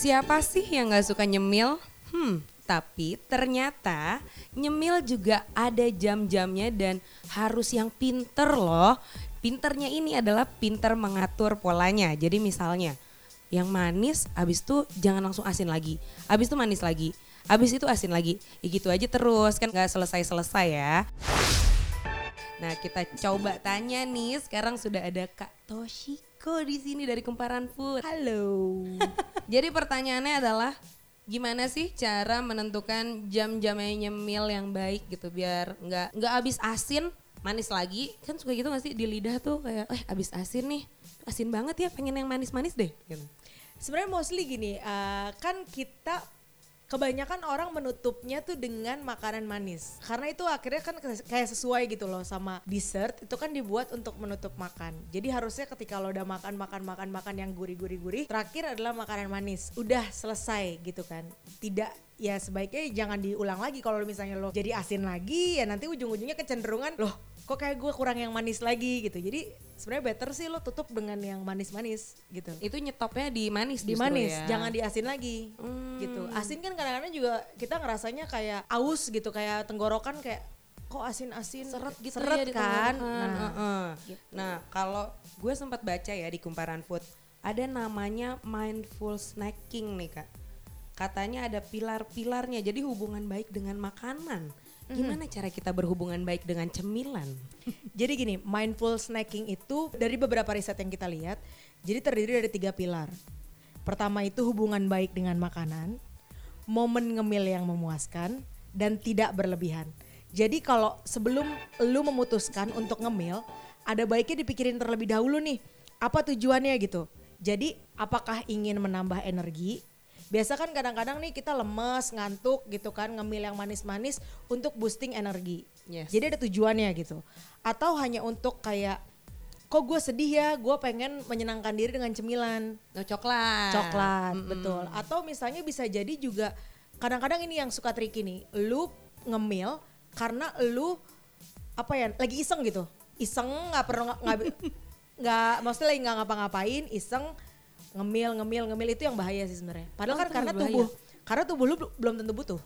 Siapa sih yang gak suka nyemil? Hmm, tapi ternyata nyemil juga ada jam-jamnya dan harus yang pinter loh. Pinternya ini adalah pinter mengatur polanya. Jadi misalnya yang manis abis itu jangan langsung asin lagi. Abis itu manis lagi. Abis itu asin lagi. Ya gitu aja terus kan gak selesai-selesai ya. Nah kita coba tanya nih sekarang sudah ada Kak Toshiko di sini dari Kumparan Food. Halo. Jadi pertanyaannya adalah gimana sih cara menentukan jam-jamnya nyemil yang baik gitu biar nggak nggak habis asin manis lagi kan suka gitu gak sih di lidah tuh kayak eh habis asin nih asin banget ya pengen yang manis-manis deh gitu. Sebenarnya mostly gini, uh, kan kita kebanyakan orang menutupnya tuh dengan makanan manis. Karena itu akhirnya kan kayak sesuai gitu loh sama dessert itu kan dibuat untuk menutup makan. Jadi harusnya ketika lo udah makan makan makan makan yang gurih-gurih-gurih, terakhir adalah makanan manis. Udah selesai gitu kan. Tidak ya sebaiknya jangan diulang lagi kalau misalnya lo jadi asin lagi ya nanti ujung-ujungnya kecenderungan loh kok kayak gue kurang yang manis lagi gitu jadi sebenarnya better sih lo tutup dengan yang manis-manis gitu Itu nyetopnya di manis di manis ya. jangan di asin lagi Hmm. gitu asin kan kadang-kadang juga kita ngerasanya kayak aus gitu kayak tenggorokan kayak kok asin-asin seret gitu seret ya kan nah, Heeh. gitu. Nah, kalau gue sempat baca ya di Kumparan Food, ada namanya mindful snacking nih kak. Katanya ada pilar-pilarnya, jadi hubungan baik dengan makanan. Gimana cara kita berhubungan baik dengan cemilan? jadi gini mindful snacking itu dari beberapa riset yang kita lihat jadi terdiri dari tiga pilar. Pertama itu hubungan baik dengan makanan momen ngemil yang memuaskan dan tidak berlebihan. Jadi kalau sebelum lu memutuskan untuk ngemil ada baiknya dipikirin terlebih dahulu nih apa tujuannya gitu. Jadi apakah ingin menambah energi Biasa kan kadang-kadang nih kita lemes, ngantuk gitu kan, ngemil yang manis-manis untuk boosting energi. Yes. Jadi ada tujuannya gitu. Atau hanya untuk kayak kok gue sedih ya, gue pengen menyenangkan diri dengan cemilan, No, coklat. coklat, Mm-mm. betul. Atau misalnya bisa jadi juga kadang-kadang ini yang suka tricky nih, lu ngemil karena lu apa ya, lagi iseng gitu, iseng nggak perlu nggak nggak- nggak maksudnya lagi nggak ngapa-ngapain, iseng ngemil ngemil ngemil itu yang bahaya sih sebenarnya. Padahal Oh, kan karena berbahaya. tubuh karena tubuh lu belum tentu butuh.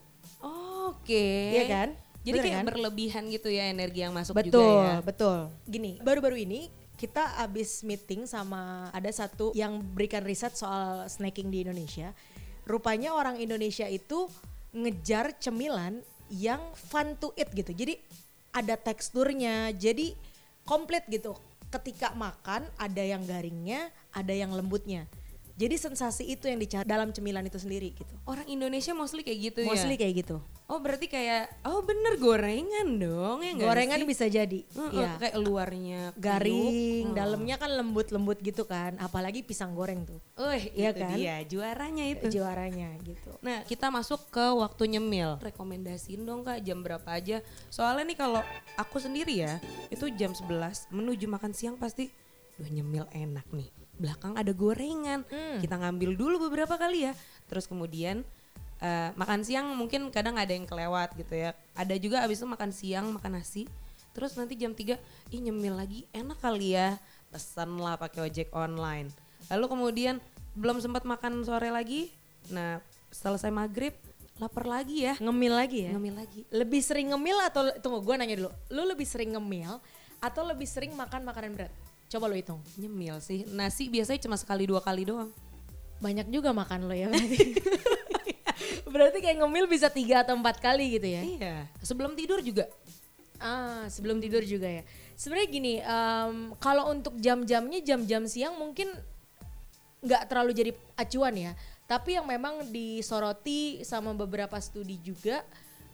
Oke. Iya kan? Jadi Bener kayak kan? berlebihan gitu ya energi yang masuk betul, juga ya. betul. Gini, baru-baru ini kita abis meeting sama ada satu yang berikan riset soal snacking di Indonesia. Rupanya orang Indonesia itu ngejar cemilan yang fun to eat gitu. Jadi ada teksturnya, jadi komplit gitu. Ketika makan ada yang garingnya, ada yang lembutnya. Jadi sensasi itu yang dicari dalam cemilan itu sendiri gitu. Orang Indonesia mostly kayak gitu ya. Mostly kayak gitu. Oh berarti kayak oh bener gorengan dong ya Gorengan sih? bisa jadi. Heeh, Iya. kayak luarnya garing, kriuk. dalamnya kan lembut-lembut gitu kan, apalagi pisang goreng tuh. Wih, Iya itu kan? dia juaranya itu. Juaranya gitu. Nah, kita masuk ke waktu nyemil. Rekomendasiin dong Kak jam berapa aja. Soalnya nih kalau aku sendiri ya, itu jam 11 menuju makan siang pasti duh nyemil enak nih. Belakang ada gorengan. Hmm. Kita ngambil dulu beberapa kali ya. Terus kemudian eh, makan siang mungkin kadang ada yang kelewat gitu ya. Ada juga abis itu makan siang makan nasi. Terus nanti jam 3 ih nyemil lagi enak kali ya. Pesan lah pakai ojek online. Lalu kemudian belum sempat makan sore lagi. Nah, selesai maghrib lapar lagi ya. Ngemil lagi ya. Ngemil lagi. Lebih sering ngemil atau tunggu gue nanya dulu. Lu lebih sering ngemil atau lebih sering makan makanan berat? Coba lu hitung. Nyemil sih. Nasi biasanya cuma sekali dua kali doang. Banyak juga makan lo ya berarti. berarti kayak ngemil bisa tiga atau empat kali gitu ya. Iya. Sebelum tidur juga. Ah, sebelum tidur juga ya. Sebenarnya gini, em, kalau untuk jam-jamnya jam-jam siang mungkin nggak terlalu jadi acuan ya. Tapi yang memang disoroti sama beberapa studi juga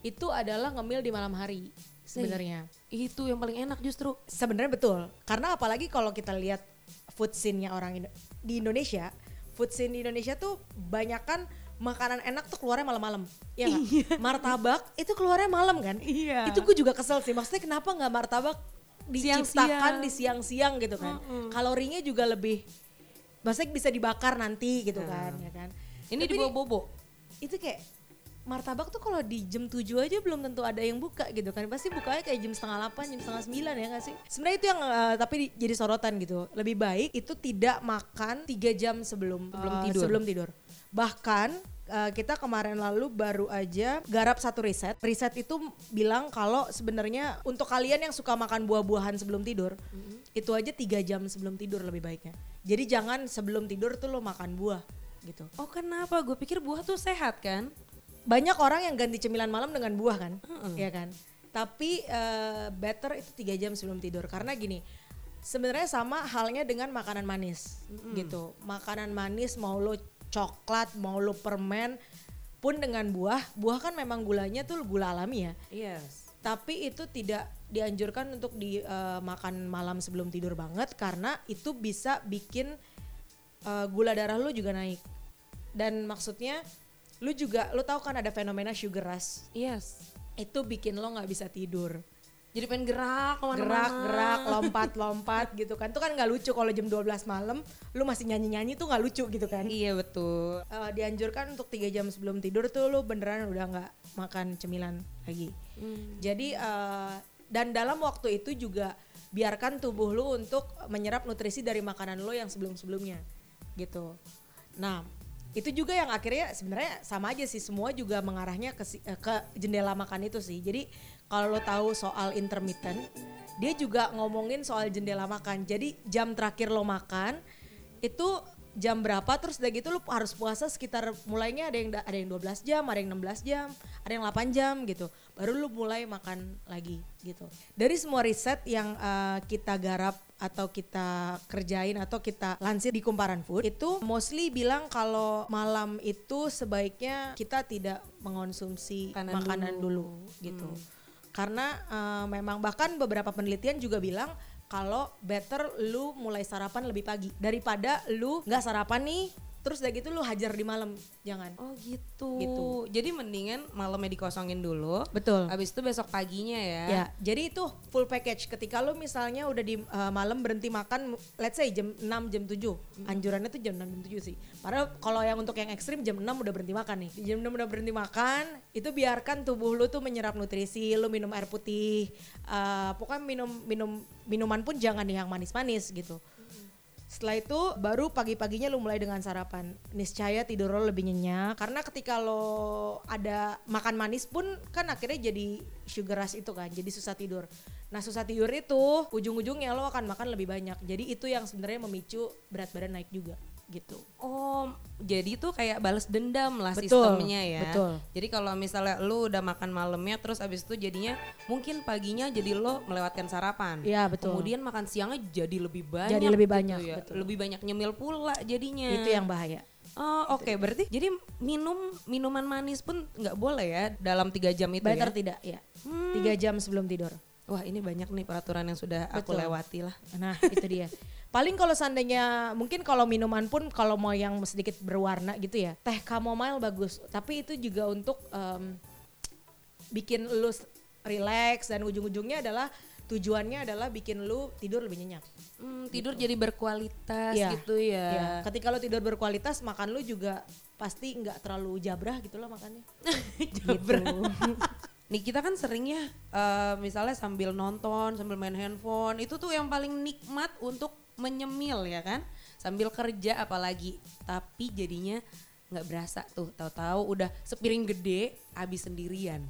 itu adalah ngemil di malam hari sebenarnya. Itu yang paling enak justru. Sebenarnya betul. Karena apalagi kalau kita lihat food scene-nya orang Indo- di Indonesia, food scene di Indonesia tuh banyakan makanan enak tuh keluarnya malam-malam. Ya nggak? Martabak itu keluarnya malam kan? Iya. Itu gue juga kesel sih. Maksudnya kenapa nggak martabak diciptakan Siang-siang. di siang-siang gitu kan? Kalorinya juga lebih maksudnya bisa dibakar nanti gitu kan, ya kan? Ini Tapi di bawah bobo. itu kayak martabak tuh kalau di jam 7 aja belum tentu ada yang buka gitu kan pasti bukanya kayak jam setengah 8 jam setengah 9 ya gak sih sebenarnya itu yang eh, tapi di- jadi sorotan gitu lebih baik itu tidak makan tiga jam sebelum Sebelum eh, tidur. sebelum tidur Bahkan uh, kita kemarin lalu baru aja garap satu riset. Riset itu bilang kalau sebenarnya untuk kalian yang suka makan buah-buahan sebelum tidur, mm-hmm. itu aja tiga jam sebelum tidur lebih baiknya. Jadi jangan sebelum tidur tuh lo makan buah gitu. Oh kenapa? Gue pikir buah tuh sehat kan? Banyak orang yang ganti cemilan malam dengan buah kan, mm-hmm. ya kan. Tapi uh, better itu tiga jam sebelum tidur karena gini sebenarnya sama halnya dengan makanan manis mm-hmm. gitu makanan manis mau lo coklat mau lo permen pun dengan buah buah kan memang gulanya tuh gula alami ya. Yes. Tapi itu tidak dianjurkan untuk dimakan uh, malam sebelum tidur banget karena itu bisa bikin uh, gula darah lo juga naik. Dan maksudnya lu juga lu tahu kan ada fenomena sugar rush? Yes. Itu bikin lo nggak bisa tidur jadi pengen gerak ke mana gerak gerak lompat lompat gitu kan. Itu kan nggak lucu kalau jam 12 malam lu masih nyanyi nyanyi tuh nggak lucu gitu kan. Iya betul. Uh, dianjurkan untuk tiga jam sebelum tidur tuh lu beneran udah nggak makan cemilan lagi. Hmm. jadi uh, dan dalam waktu itu juga biarkan tubuh lu untuk menyerap nutrisi dari makanan lu yang sebelum sebelumnya gitu. Nah itu juga yang akhirnya sebenarnya sama aja sih. Semua juga mengarahnya ke eh, ke jendela makan itu sih. Jadi kalau lo tahu soal intermittent, dia juga ngomongin soal jendela makan. Jadi jam terakhir lo makan itu jam berapa terus udah gitu lo harus puasa sekitar mulainya ada yang ada yang 12 jam, ada yang 16 jam, ada yang 8 jam gitu. Baru lo mulai makan lagi gitu. Dari semua riset yang uh, kita garap atau kita kerjain atau kita lansir di kumparan food itu mostly bilang kalau malam itu sebaiknya kita tidak mengonsumsi Kanan makanan dulu, dulu gitu. Hmm karena uh, memang bahkan beberapa penelitian juga bilang kalau better lu mulai sarapan lebih pagi daripada lu nggak sarapan nih terus udah gitu lu hajar di malam jangan oh gitu. Gitu. Jadi mendingan malamnya dikosongin dulu. Betul. Habis itu besok paginya ya. Ya. Jadi itu full package. Ketika lu misalnya udah di uh, malam berhenti makan let's say jam 6 jam 7 hmm. anjurannya tuh jam 6 jam 7 sih. Padahal kalau yang untuk yang ekstrim jam 6 udah berhenti makan nih. Jam 6 udah berhenti makan itu biarkan tubuh lu tuh menyerap nutrisi lu minum air putih uh, pokoknya minum minum minuman pun jangan yang manis-manis gitu setelah itu baru pagi-paginya lu mulai dengan sarapan. Niscaya tidur lo lebih nyenyak karena ketika lo ada makan manis pun kan akhirnya jadi sugar rush itu kan, jadi susah tidur. Nah, susah tidur itu ujung-ujungnya lo akan makan lebih banyak. Jadi itu yang sebenarnya memicu berat badan naik juga gitu. Oh, jadi itu kayak balas dendam lah betul, sistemnya ya. Betul. Jadi kalau misalnya lu udah makan malamnya terus abis itu jadinya mungkin paginya jadi lo melewatkan sarapan. Iya, betul. Kemudian makan siangnya jadi lebih banyak. Jadi lebih gitu banyak, ya. betul. Lebih banyak nyemil pula jadinya. Itu yang bahaya. Oh oke okay. berarti jadi minum minuman manis pun nggak boleh ya dalam tiga jam itu Better ya? tidak ya. Hmm. Tiga jam sebelum tidur. Wah ini banyak nih peraturan yang sudah Betul. aku lewati lah. Nah itu dia. Paling kalau seandainya mungkin kalau minuman pun kalau mau yang sedikit berwarna gitu ya, teh chamomile bagus. Tapi itu juga untuk um, bikin lu relax dan ujung-ujungnya adalah tujuannya adalah bikin lu tidur lebih nyenyak. Hmm, tidur gitu. jadi berkualitas ya, gitu ya. ya. Ketika lu tidur berkualitas, makan lu juga pasti nggak terlalu jabrah gitu loh makannya. jabrah. Gitu. Nih kita kan seringnya uh, misalnya sambil nonton, sambil main handphone, itu tuh yang paling nikmat untuk menyemil ya kan? Sambil kerja apalagi. Tapi jadinya nggak berasa tuh. Tahu-tahu udah sepiring gede habis sendirian.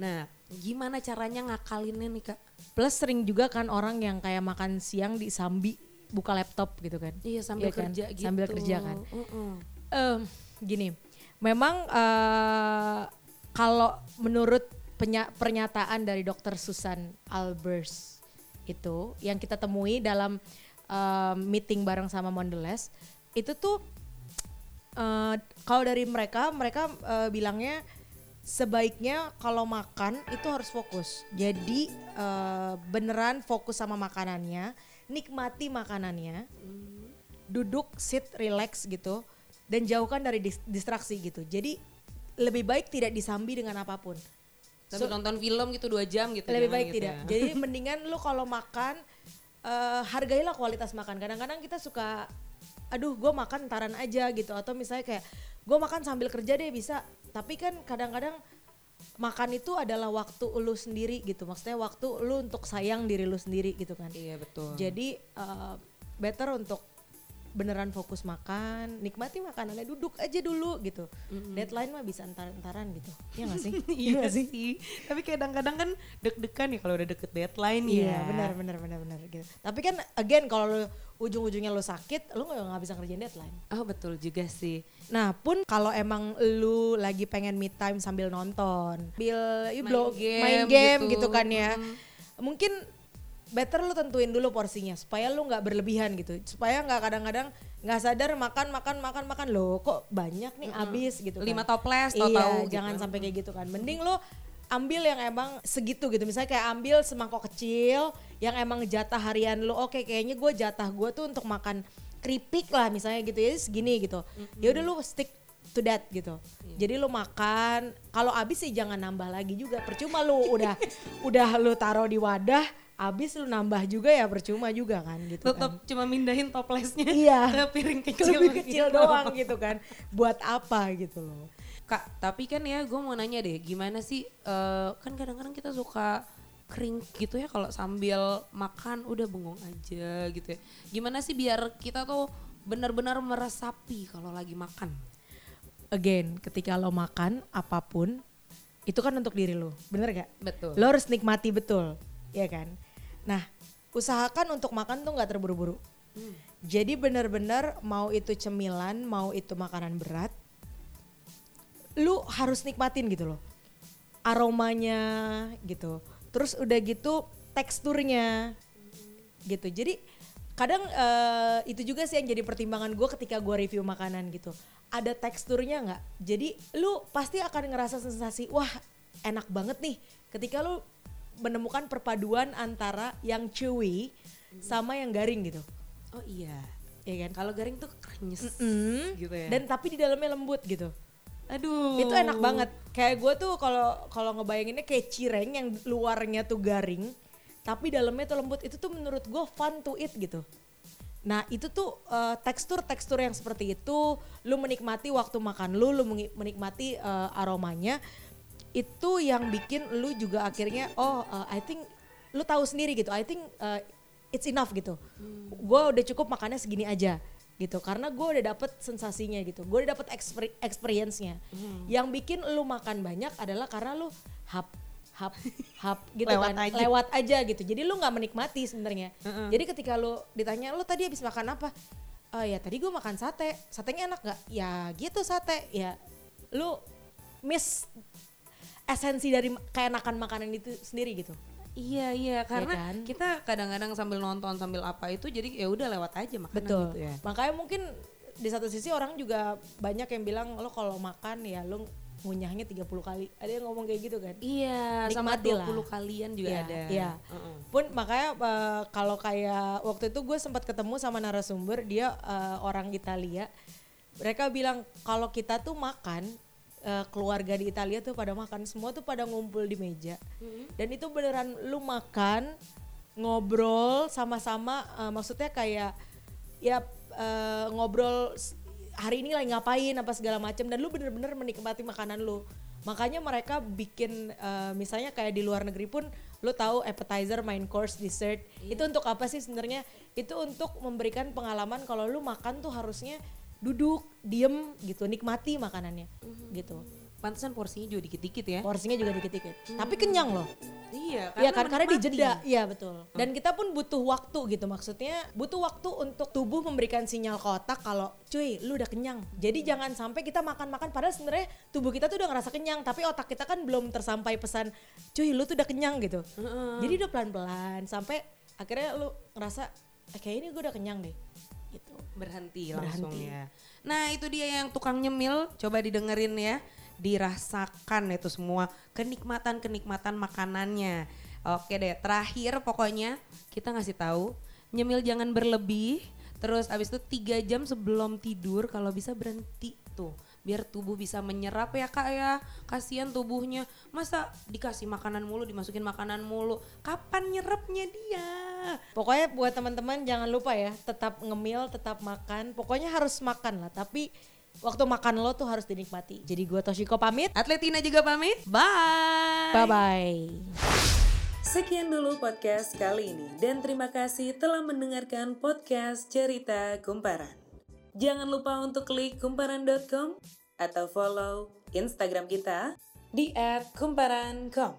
Nah gimana caranya ngakalinnya nih kak? Plus sering juga kan orang yang kayak makan siang di sambi buka laptop gitu kan? Iya sambil iya kerja kan? gitu. Sambil kerja kan? Uh -uh. Uh, gini memang uh, kalau menurut pernyataan dari dokter Susan Albers itu yang kita temui dalam uh, meeting bareng sama Mondelez itu tuh uh, kalau dari mereka mereka uh, bilangnya sebaiknya kalau makan itu harus fokus. Jadi uh, beneran fokus sama makanannya nikmati makanannya duduk sit relax gitu dan jauhkan dari distraksi gitu. Jadi lebih baik tidak disambi dengan apa pun. Sambil so, nonton film gitu dua jam gitu lebih baik gitu tidak. ya. jadi mendingan lu kalau makan uh, hargailah kualitas makan. Kadang-kadang kita suka, aduh gue makan taran aja gitu. Atau misalnya kayak gue makan sambil kerja deh bisa. Tapi kan kadang-kadang makan itu adalah waktu lu sendiri gitu. Maksudnya waktu lu untuk sayang diri lu sendiri gitu kan. Iya betul. Jadi uh, better untuk beneran fokus makan, nikmati makanannya, duduk aja dulu gitu. Deadline mah bisa entar-entaran gitu. Iya gak sih? iya gak sih tapi kadang-kadang kan deg-degan ya kalau udah deket deadline ya Iya, benar benar benar benar gitu. Tapi kan again kalau ujung-ujungnya lu sakit, lu nggak bisa ngerjain deadline. oh betul juga sih Nah pun kalau emang lu lagi pengen me time sambil nonton, sambil you Main blow- game main game gitu. gitu, kan ya, mungkin better lu tentuin dulu porsinya supaya lu nggak berlebihan gitu, supaya nggak kadang-kadang nggak sadar makan makan makan makan. Lo kok banyak nih abis gitu kan. Lima toples, iya, tahu-tahu gitu. jangan sampai kayak gitu kan. Mending lu ambil yang emang segitu gitu. Misalnya kayak ambil semangkok kecil yang emang jatah harian lu. Oke kayaknya gue jatah gue tuh untuk makan keripik lah misalnya gitu. Ya segini gitu. Ya udah lu stick to that gitu. Jadi lu makan. Kalau habis sih jangan nambah lagi juga. Percuma lu udah udah lu taruh di wadah habis lu nambah juga ya percuma juga kan gitu tetap kan. cuma mindahin toplesnya Iya. ke piring kecil lebih kecil gitu. doang gitu kan buat apa gitu loh Kak, tapi kan ya gue mau nanya deh, gimana sih, eh, kan kadang-kadang kita suka kering gitu ya kalau sambil makan udah bengong aja gitu ya. Gimana sih biar kita tuh benar-benar meresapi kalau lagi makan? again ketika lo makan apa pun itu kan untuk diri lo bener gak Betul. lo harus nikmati betul ya kan nah usahakan untuk makan tuh nggak terburu-buru. Jadi bener-bener mau itu cemilan mau itu makanan berat lu harus nikmatin gitu loh. Aromanya gitu. Terus udah gitu teksturnya gitu. Jadi kadang eh, itu juga sih yang jadi pertimbangan gue ketika gue review makanan gitu. Ada teksturnya nggak? Jadi lu pasti akan ngerasa sensasi wah enak banget nih. Ketika lu menemukan perpaduan antara yang chewy sama yang garing gitu Oh iya. ya kan Kalau garing tuh krenyes Mm. gitu ya. dan tapi di dalamnya lembut gitu aduh. itu enak banget kayak gue tuh kalau kalau ngebayanginnya kayak cireng yang luarnya tuh garing tapi dalamnya tuh lembut itu tuh menurut gue fun to eat gitu nah itu tuh eh, tekstur-tekstur yang seperti itu lu menikmati waktu makan lu lu menikmati eh, aromanya itu yang bikin lu juga akhirnya oh eh, I think lu tahu sendiri gitu. I think eh, it's enough gitu. Gue udah cukup makannya segini aja gitu. Karena gue udah dapet sensasinya gitu. Gue udah dapet exper- experience-nya. Yang bikin lu makan banyak adalah karena lu hap hap hap gitu Lewat kan. aja. lewat aja gitu. Jadi lu nggak menikmati sebenarnya. Jadi ketika lu ditanya lu tadi habis makan apa? Oh ya tadi gue makan sate. Satenya enak gak ya gitu sate. Ya lu miss esensi dari keenakan makanan itu sendiri gitu Iya iya karena kan? kita kadang-kadang sambil nonton sambil apa itu jadi ya udah lewat aja makanan Betul. gitu ya. Makanya mungkin di satu sisi orang juga banyak yang bilang lo kalau makan ya lo ngunyahnya 30 kali. Ada yang ngomong kayak gitu kan? Iya, sama Nikmati lah. 20 kalian juga Iya, ada. Iya. Heeh. Pun makanya eh, kalau kayak waktu itu gue sempat ketemu sama narasumber dia eh, orang Italia. Mereka bilang kalau kita tuh makan eh, keluarga di Italia tuh pada makan semua tuh pada ngumpul di meja. Dan itu beneran lu makan ngobrol sama-sama eh, maksudnya kayak ya eh, ngobrol hari ini lagi ngapain apa segala macam dan lu bener-bener menikmati makanan lu. Makanya mereka bikin eh, misalnya kayak di luar negeri pun lu tahu appetizer main course dessert itu untuk apa sih sebenarnya? Itu untuk memberikan pengalaman kalau lu makan tuh harusnya duduk diem gitu nikmati makanannya gitu Pantesan porsinya juga dikit-dikit ya. porsinya juga dikit-dikit tapi kenyang loh Iya, Iya kan karena menikmati. dijeda, iya betul. Dan kita pun butuh waktu gitu maksudnya butuh waktu untuk tubuh memberikan sinyal ke otak kalau cuy lu udah kenyang. Jadi jangan sampai kita makan-makan padahal sebenarnya tubuh kita tuh udah ngerasa kenyang tapi otak kita kan belum tersampai pesan cuy lu tuh udah kenyang gitu. Jadi udah pelan-pelan sampai akhirnya lu ngerasa eh, kayak ini gue udah kenyang deh. Gitu. berhenti langsung Berhenti. ya. Nah itu dia yang tukang nyemil, coba didengerin ya, dirasakan itu semua kenikmatan-kenikmatan makanannya. Oke deh, terakhir pokoknya kita ngasih tahu nyemil jangan berlebih. Terus abis itu tiga jam sebelum tidur kalau bisa berhenti tuh biar tubuh bisa menyerap ya kak ya kasihan tubuhnya masa dikasih makanan mulu dimasukin makanan mulu kapan nyerapnya dia Pokoknya buat teman-teman jangan lupa ya, tetap ngemil, tetap makan. Pokoknya harus makan lah, tapi waktu makan lo tuh harus dinikmati. Jadi gue Toshiko pamit. Atletina juga pamit. Bye. Bye-bye. Sekian dulu podcast kali ini dan terima kasih telah mendengarkan podcast Cerita Kumparan. Jangan lupa untuk klik kumparan.com atau follow Instagram kita di @kumparan.com.